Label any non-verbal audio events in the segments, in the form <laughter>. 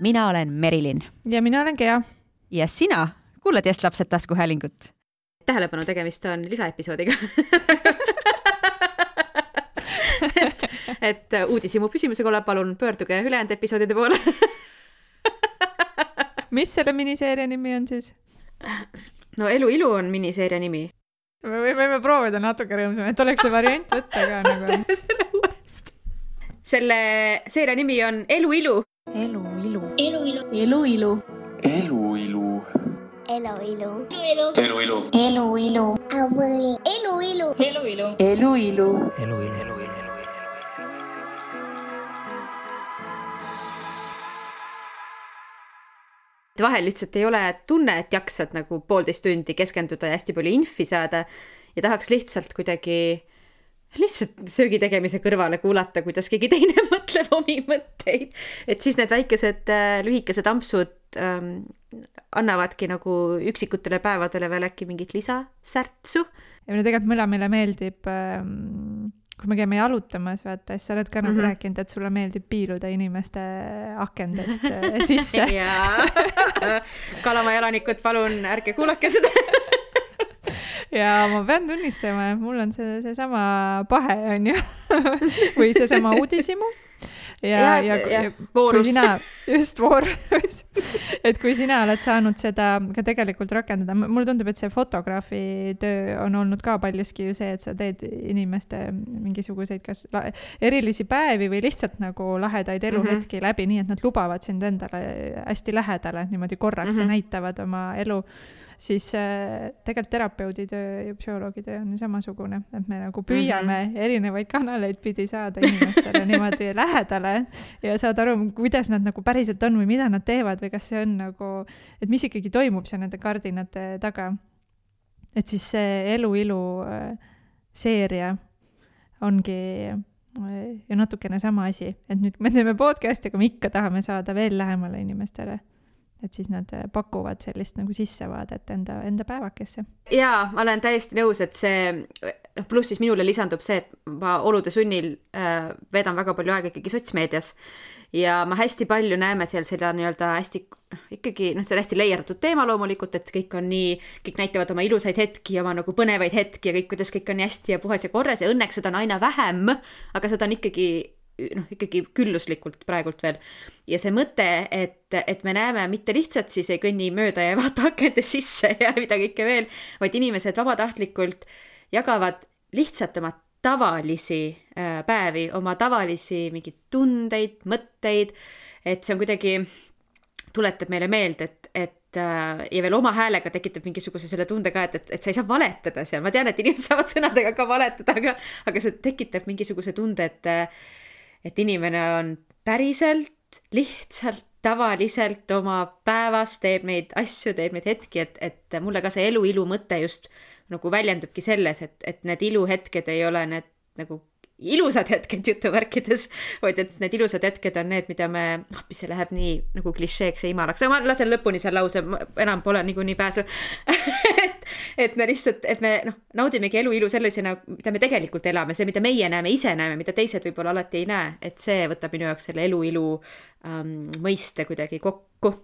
mina olen Merilin. ja mina olen Gea. ja sina kuulad Just lapsed taskuhäälingut. tähelepanu, tegemist on lisaepisoodiga <laughs> et uudishimu püsimise korral palun pöörduge ülejäänud episoodide poole <laughs> mis selle miniseeria nimi on siis? no Elu ilu on miniseeria nimi. me võime proovida natuke rõõmsam, et oleks see variant võtta ka nagu. <laughs> teeme selle uuesti. selle seeria nimi on Elu ilu elu ilu. elu ilu. elu ilu. elu ilu. elu ilu. elu ilu. elu ilu. elu ilu. elu ilu. elu ilu. elu ilu. elu ilu. vahel lihtsalt ei ole tunne, et jaksad nagu poolteist tundi keskenduda ja hästi palju infi saada ja tahaks lihtsalt kuidagi lihtsalt söögi tegemise kõrvale kuulata, kuidas keegi teine mõtleb omi mõtteid. et siis need väikesed äh, lühikesed ampsud ähm, annavadki nagu üksikutele päevadele veel äkki mingit lisasärtsu. ja mulle tegelikult mõlemale meeldib ähm, kui me käime jalutamas, vaata, siis sa oled ka nagu mm -hmm. rääkinud, et sulle meeldib piiluda inimeste akendest äh, sisse <laughs> jaa, <laughs> Kalamaja elanikud, palun ärge kuulake seda <laughs> ja ma pean tunnistama, et mul on see, seesama pahe, on ju või seesama uudishimu. Ja, ja, ja, ja, voorus. sina, <laughs> just voorus et kui sina oled saanud seda ka tegelikult rakendada, mulle tundub, et see fotograafi töö on olnud ka paljuski ju see, et sa teed inimeste mingisuguseid kas erilisi päevi või lihtsalt nagu lahedaid eluhetki mm -hmm. läbi, nii et nad lubavad sind endale hästi lähedale niimoodi korraks mm -hmm. ja näitavad oma elu siis äh, tegelikult terapeudi töö ja psühholoogi töö on ju samasugune, et me nagu püüame mm -hmm. erinevaid kanaleid pidi saada inimestele niimoodi <laughs> lähedale ja saada aru, kuidas nad nagu päriselt on või mida nad teevad või kas see on nagu, et mis ikkagi toimub seal nende kardinate taga. et siis see Elu ilu äh, seeria ongi äh, ju natukene sama asi, et nüüd me teeme podcast'i, aga me ikka tahame saada veel lähemale inimestele et siis nad äh, pakuvad sellist nagu sissevaadet enda, enda päevakesse. jaa, ma olen täiesti nõus, et see, noh, pluss siis minule lisandub see, et ma olude sunnil äh, veedan väga palju aega ikkagi sotsmeedias ja ma hästi palju näeme seal seda nii-öelda hästi, noh, ikkagi noh, see on hästi leierdatud teema loomulikult, et kõik on nii, kõik näitavad oma ilusaid hetki, oma nagu põnevaid hetki ja kõik, kuidas kõik on nii hästi ja puhas ja korras ja õnneks seda on aina vähem, aga seda on ikkagi noh, ikkagi külluslikult praegult veel. ja see mõte, et, et me näeme mitte lihtsalt siis ei kõnni mööda ja ei vaata akende sisse <laughs> ja mida kõike veel, vaid inimesed vabatahtlikult jagavad lihtsalt oma tavalisi äh, päevi, oma tavalisi mingeid tundeid, mõtteid, et see on kuidagi, tuletab meile meelde, et, et äh, ja veel oma häälega tekitab mingisuguse selle tunde ka, et, et, et sa ei saa valetada seal, ma tean, et inimesed saavad sõnadega ka valetada, aga, aga see tekitab mingisuguse tunde, et et inimene on päriselt, lihtsalt, tavaliselt oma päevas teeb neid asju, teeb neid hetki, et, et mulle ka see elu ilu mõte just nagu väljendubki selles, et, et need iluhetked ei ole need nagu ilusad hetked jutumärkides, vaid et need ilusad hetked on need, mida me, appi see läheb nii nagu klišeeks ja imalaks, ma lasen lõpuni selle lause, enam pole niikuinii pääsu <laughs> et, me lihtsalt, et me noh, naudimegi elu ilu sellisena, mida me tegelikult elame, see, mida meie näeme, ise näeme, mida teised võib-olla alati ei näe, et see võtab minu jaoks selle elu ilu ähm, mõiste kuidagi kokku.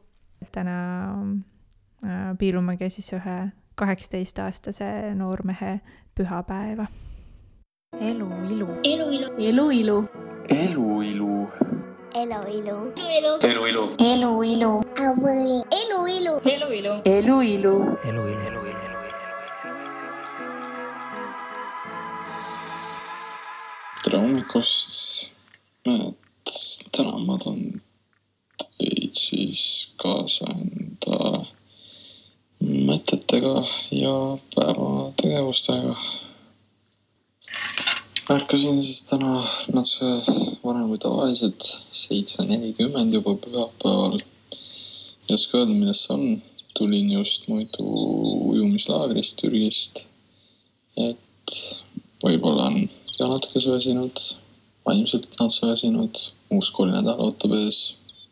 täna äh, piilumegi siis ühe kaheksateistaastase noormehe pühapäeva elu ilu. elu ilu. elu ilu. elu ilu. elu ilu. elu ilu. elu ilu. elu ilu. elu ilu. elu ilu. elu ilu. elu ilu. tere hommikust. Et täna ma toon teid siis kaasa enda mõtetega ja päevategevustega ärkasin siis täna natuke varem kui tavaliselt, seitse nelikümmend juba pühapäeval. ei oska öelda, millest see on. tulin just muidu ujumislaagrist Türgist. et võib-olla on ja natuke söösinud, vaimselt natuke söösinud, uus koolinädal ootab ees,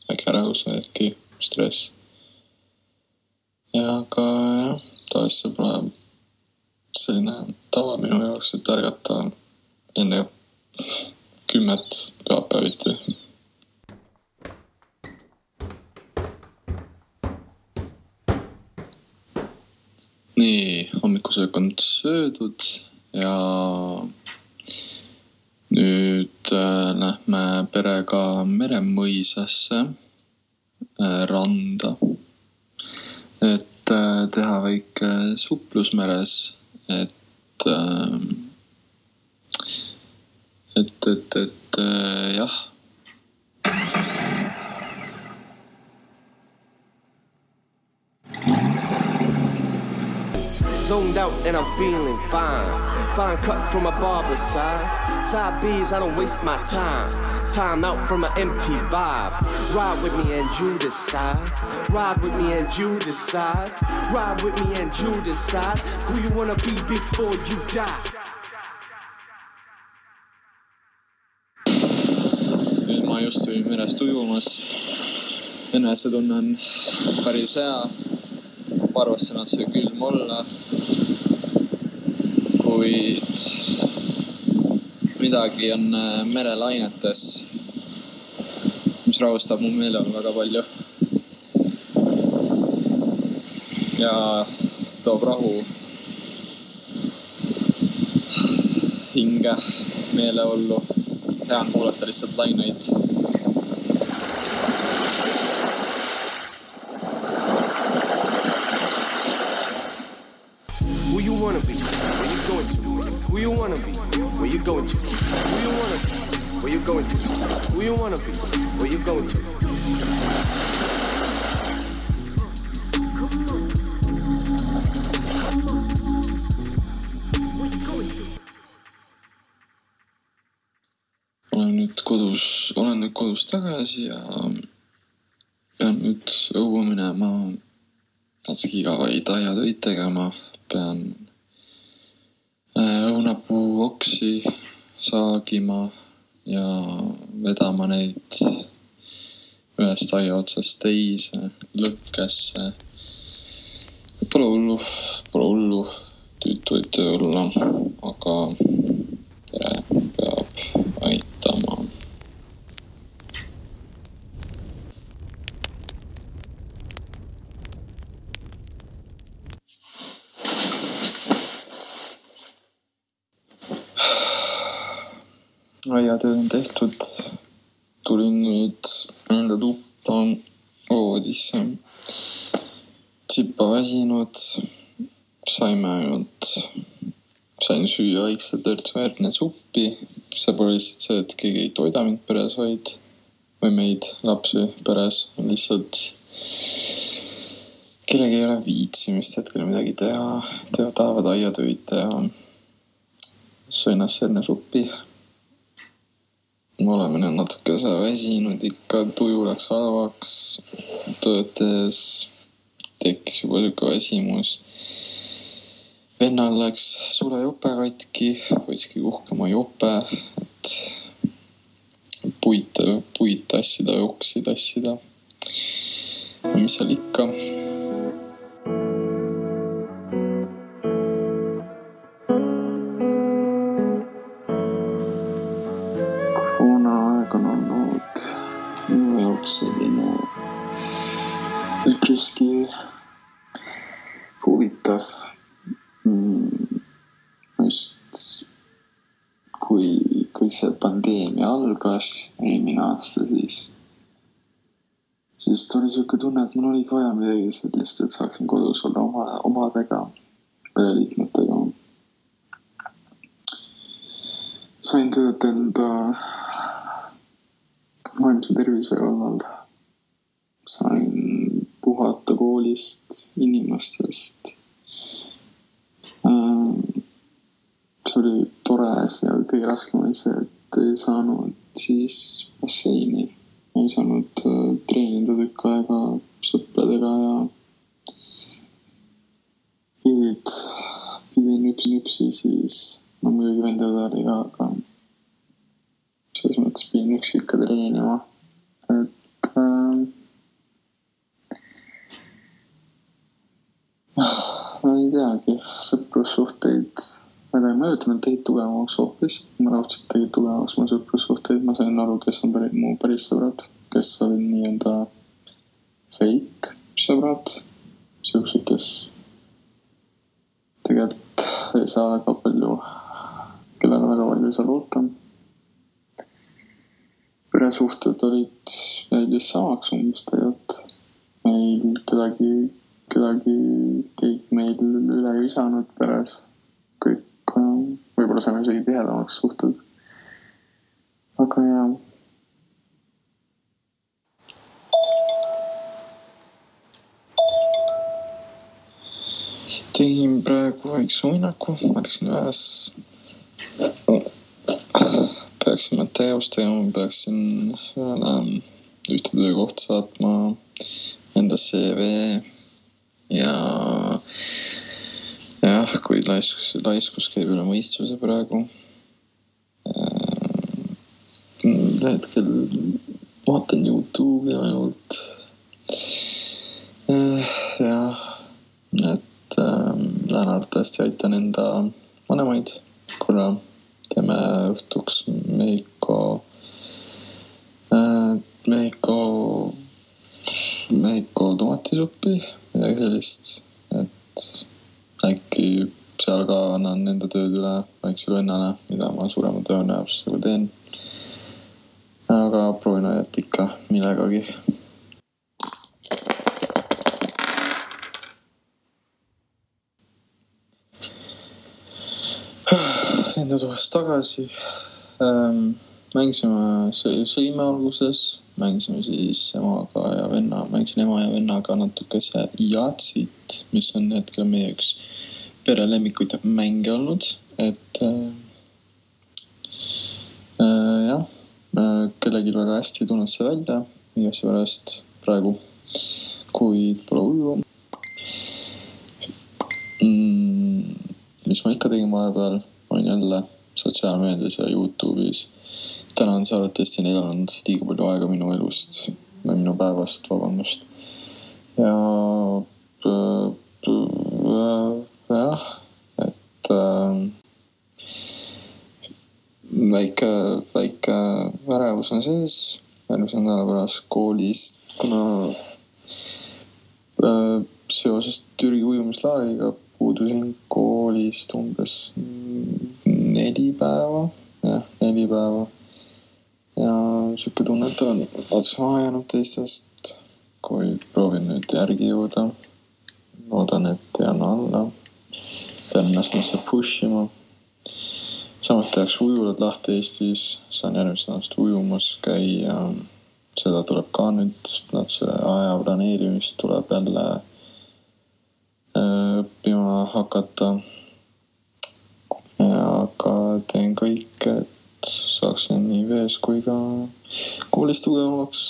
väike ärevus, väike stress. ja aga jah, tavaliselt see pole selline tava minu jaoks, et ärgata enne kümmet pühapäeviti nii, hommikusöök on söödud ja lähme perega Meremõisasse äh, randa, et äh, teha väike suplus meres, et äh, et, et, et jah Zoned out and I'm feeling fine. Fine cut from a barber's side. Side B's, I don't waste my time. Time out from an empty vibe. Ride with me and you decide. Ride with me and you decide. Ride with me and you decide who you wanna be before you die. ma just. Et see külm olla. kuid midagi on äh, merelainetes, mis rahustab mu meeleolu väga palju. ja toob rahu hinge, meeleollu. hea on kuulata lihtsalt laineid Who you wanna be? Where you going to? Who you wanna be? Where you going to? Who you wanna be? Where you going to? Who you wanna be? Where you going to? olen nüüd kodus, olen nüüd kodus tagasi ja pean nüüd õue minema natuke igavaid aiatöid tegema. pean oksi saagima ja vedama neid ühest aia otsast teise lõkkesse. Pole hullu, pole hullu, tüütu võib töö olla, aga pere peab aitama. Aiatöö on tehtud. tulin nüüd enda tuppa voodisse. tsipa väsinud. saime ainult, sain süüa väikse törtsväärne suppi. see pole lihtsalt see, et keegi ei toida mind peres, vaid või meid, lapsi peres, lihtsalt kellelgi ei ole viitsimist hetkel midagi teha, teevad, tahavad aiatöid teha. sõin äsja suppi. Me oleme nüüd natukese väsinud ikka, tuju läks halvaks. tööd tehes tekkis juba sihuke väsimus. vennal läks sule jope katki, võtski uhkema jope, et puid, puid tassida, oksi tassida. mis seal ikka üpriski huvitav mm,. just kui kõik see pandeemia algas eelmine aasta, siis, siis tuli sihuke tunne, et mul oligi vaja midagi sellist, et saaksin kodus olla oma, omadega, pereliikmetega sain tööd enda vaimse tervise kallal. Puhata koolist, inimestest. see oli tore aga kõige raskem oli see, et ei saanud siis basseini. ei saanud äh, treenida tükk aega sõpradega ja pidid, pidin üksi, üksi siis, no muidugi vendadel oli ka, aga selles mõttes pidin üksi ikka treenima, et äh, ma ei teagi, sõprussuhteid ei mõjutanud, tegid tugevamaks hoopis, ma raudselt tegid tugevamaks mu sõprussuhteid, ma sain aru, kes on päri, mu päris sõbrad, kes olid nii-öelda fake sõbrad, siuksed, kes ei saa väga palju, kellele väga palju ei saa loota. peresuhted olid vist samaks umbes tegelikult. meil kedagi, kedagi, keegi meil üle ei visanud peres. Võib-olla saime isegi tihedamaks suhted. aga jah tegin praegu väikse uinaku, läksin üles. peaksin Matteost tegema, peaksin ühele ühte töökohta saatma enda CV ja jah, kuid laiskus, laiskus käib üle mõistuse praegu. hetkel vaatan Youtube'i ainult. jah, et äh, lähen arvatavasti aitan enda vanemaid, korra teeme õhtuks Mehhiko Mehhiko, Mehhiko tomatisuppi, midagi sellist, et äkki seal ka annan enda tööd üle väiksele vennale, mida ma suurema tõenäosusega teen. aga proovin aidata ikka millegagi enda toast tagasi ähm,. mängisime, sõime alguses, mängisime siis emaga ja venna, mängisin ema ja vennaga natukese Yatsit, mis on hetkel meie üks pere lemmikuid mänge olnud, et äh, äh, jah äh,, kellelgi väga hästi ei tulnud see välja, millegipärast praegu, kuid pole hullu mm,. mis ma ikka tegin vahepeal, on jälle sotsiaalmeedias ja Youtube'is. täna on see arvatavasti neelanud liiga palju aega minu elust või minu päevast, vabandust. ja et äh, väike, väike ärevus on sees järgmise nädala pärast koolis, kuna äh, seoses Türgi ujumislaagriga puudusin koolist umbes neli päeva, jah, neli päeva. ja sihuke tunne, et olen otsa maha jäänud teistest, kuid proovin nüüd järgi jõuda. loodan, et jään alla. Pean ennast natuke push ima. samuti tehakse ujulad lahti Eestis, saan järgmisest aastast ujumas käia. seda tuleb ka nüüd, natuke aja planeerimist tuleb jälle äh, õppima hakata. aga teen kõik, et saaksin nii vees kui ka koolis tugevamaks.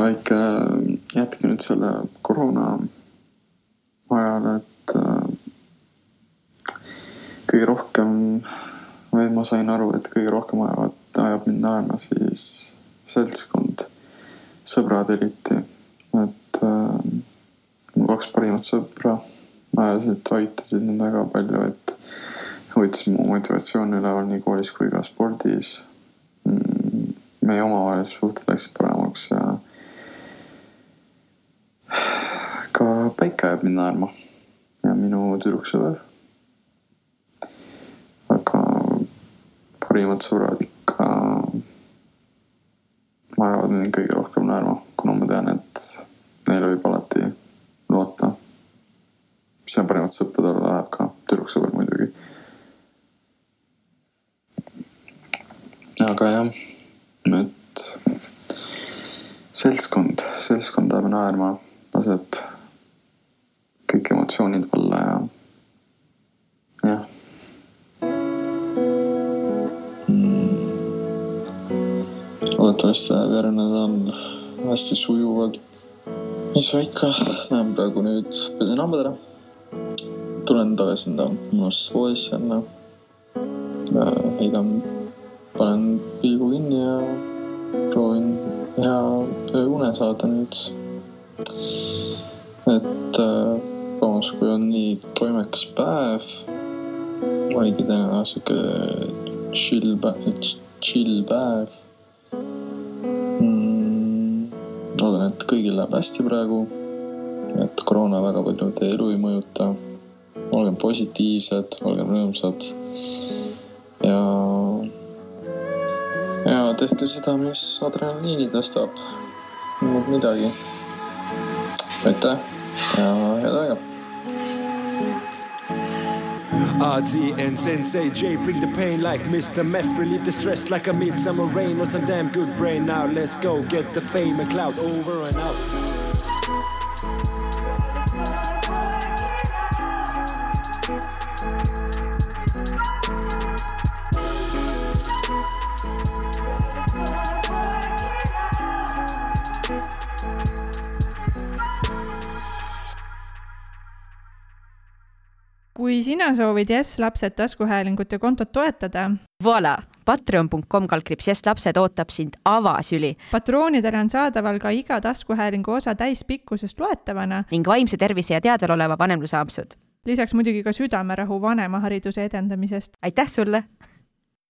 väike jätk nüüd selle koroona ajal, et äh, kõige rohkem või ma sain aru, et kõige rohkem ajavad, ajab mind naerma siis seltskond, sõbrad eriti, et äh, mu kaks parimat sõpra ajasid, aitasid mind väga palju, et hoidsid mu motivatsiooni üleval nii koolis kui ka spordis mm,. meie omavahelised suhted läksid paremaks ja ka päike ajab mind naerma ja minu tüdruksõber. aga parimad sõbrad ikka ajavad mind kõige rohkem naerma, kuna ma tean, et neile võib alati loota. see on parimat sõpradele läheb ka, tüdruksõber muidugi. aga jah, et seltskond, seltskond ajab naerma, laseb läheb järgmine nädal hästi sujuvalt. mis ma ikka, lähen praegu nüüd pesen hambad ära. tulen tagasi enda munast voodisse jälle. heidan, panen pilgu kinni ja proovin hea ööune saada nüüd. et äh, vabandust, kui on nii toimekas päev, oligi täna sihuke chill päev, chill päev kõigil läheb hästi praegu. et koroona väga palju teie elu ei mõjuta. olgem positiivsed, olgem rõõmsad ja, ja tehke seda, mis adrenaliini tõstab. muud midagi. aitäh ja head aega RD and Sensei J bring the pain like Mr. Meth Relieve the stress like a midsummer rain or some damn good brain Now let's go get the fame and cloud over and out kui sina soovid Jess lapsed taskuhäälingut ja kontot toetada, Voila, patreon.com kaldkriips Jess lapsed ootab sind avasüli patroonidele on saadaval ka iga taskuhäälingu osa täispikkusest loetavana, ning vaimse tervise ja teadvel oleva vanemluse ampsud. lisaks muidugi ka südamerahu vanemahariduse edendamisest. aitäh sulle!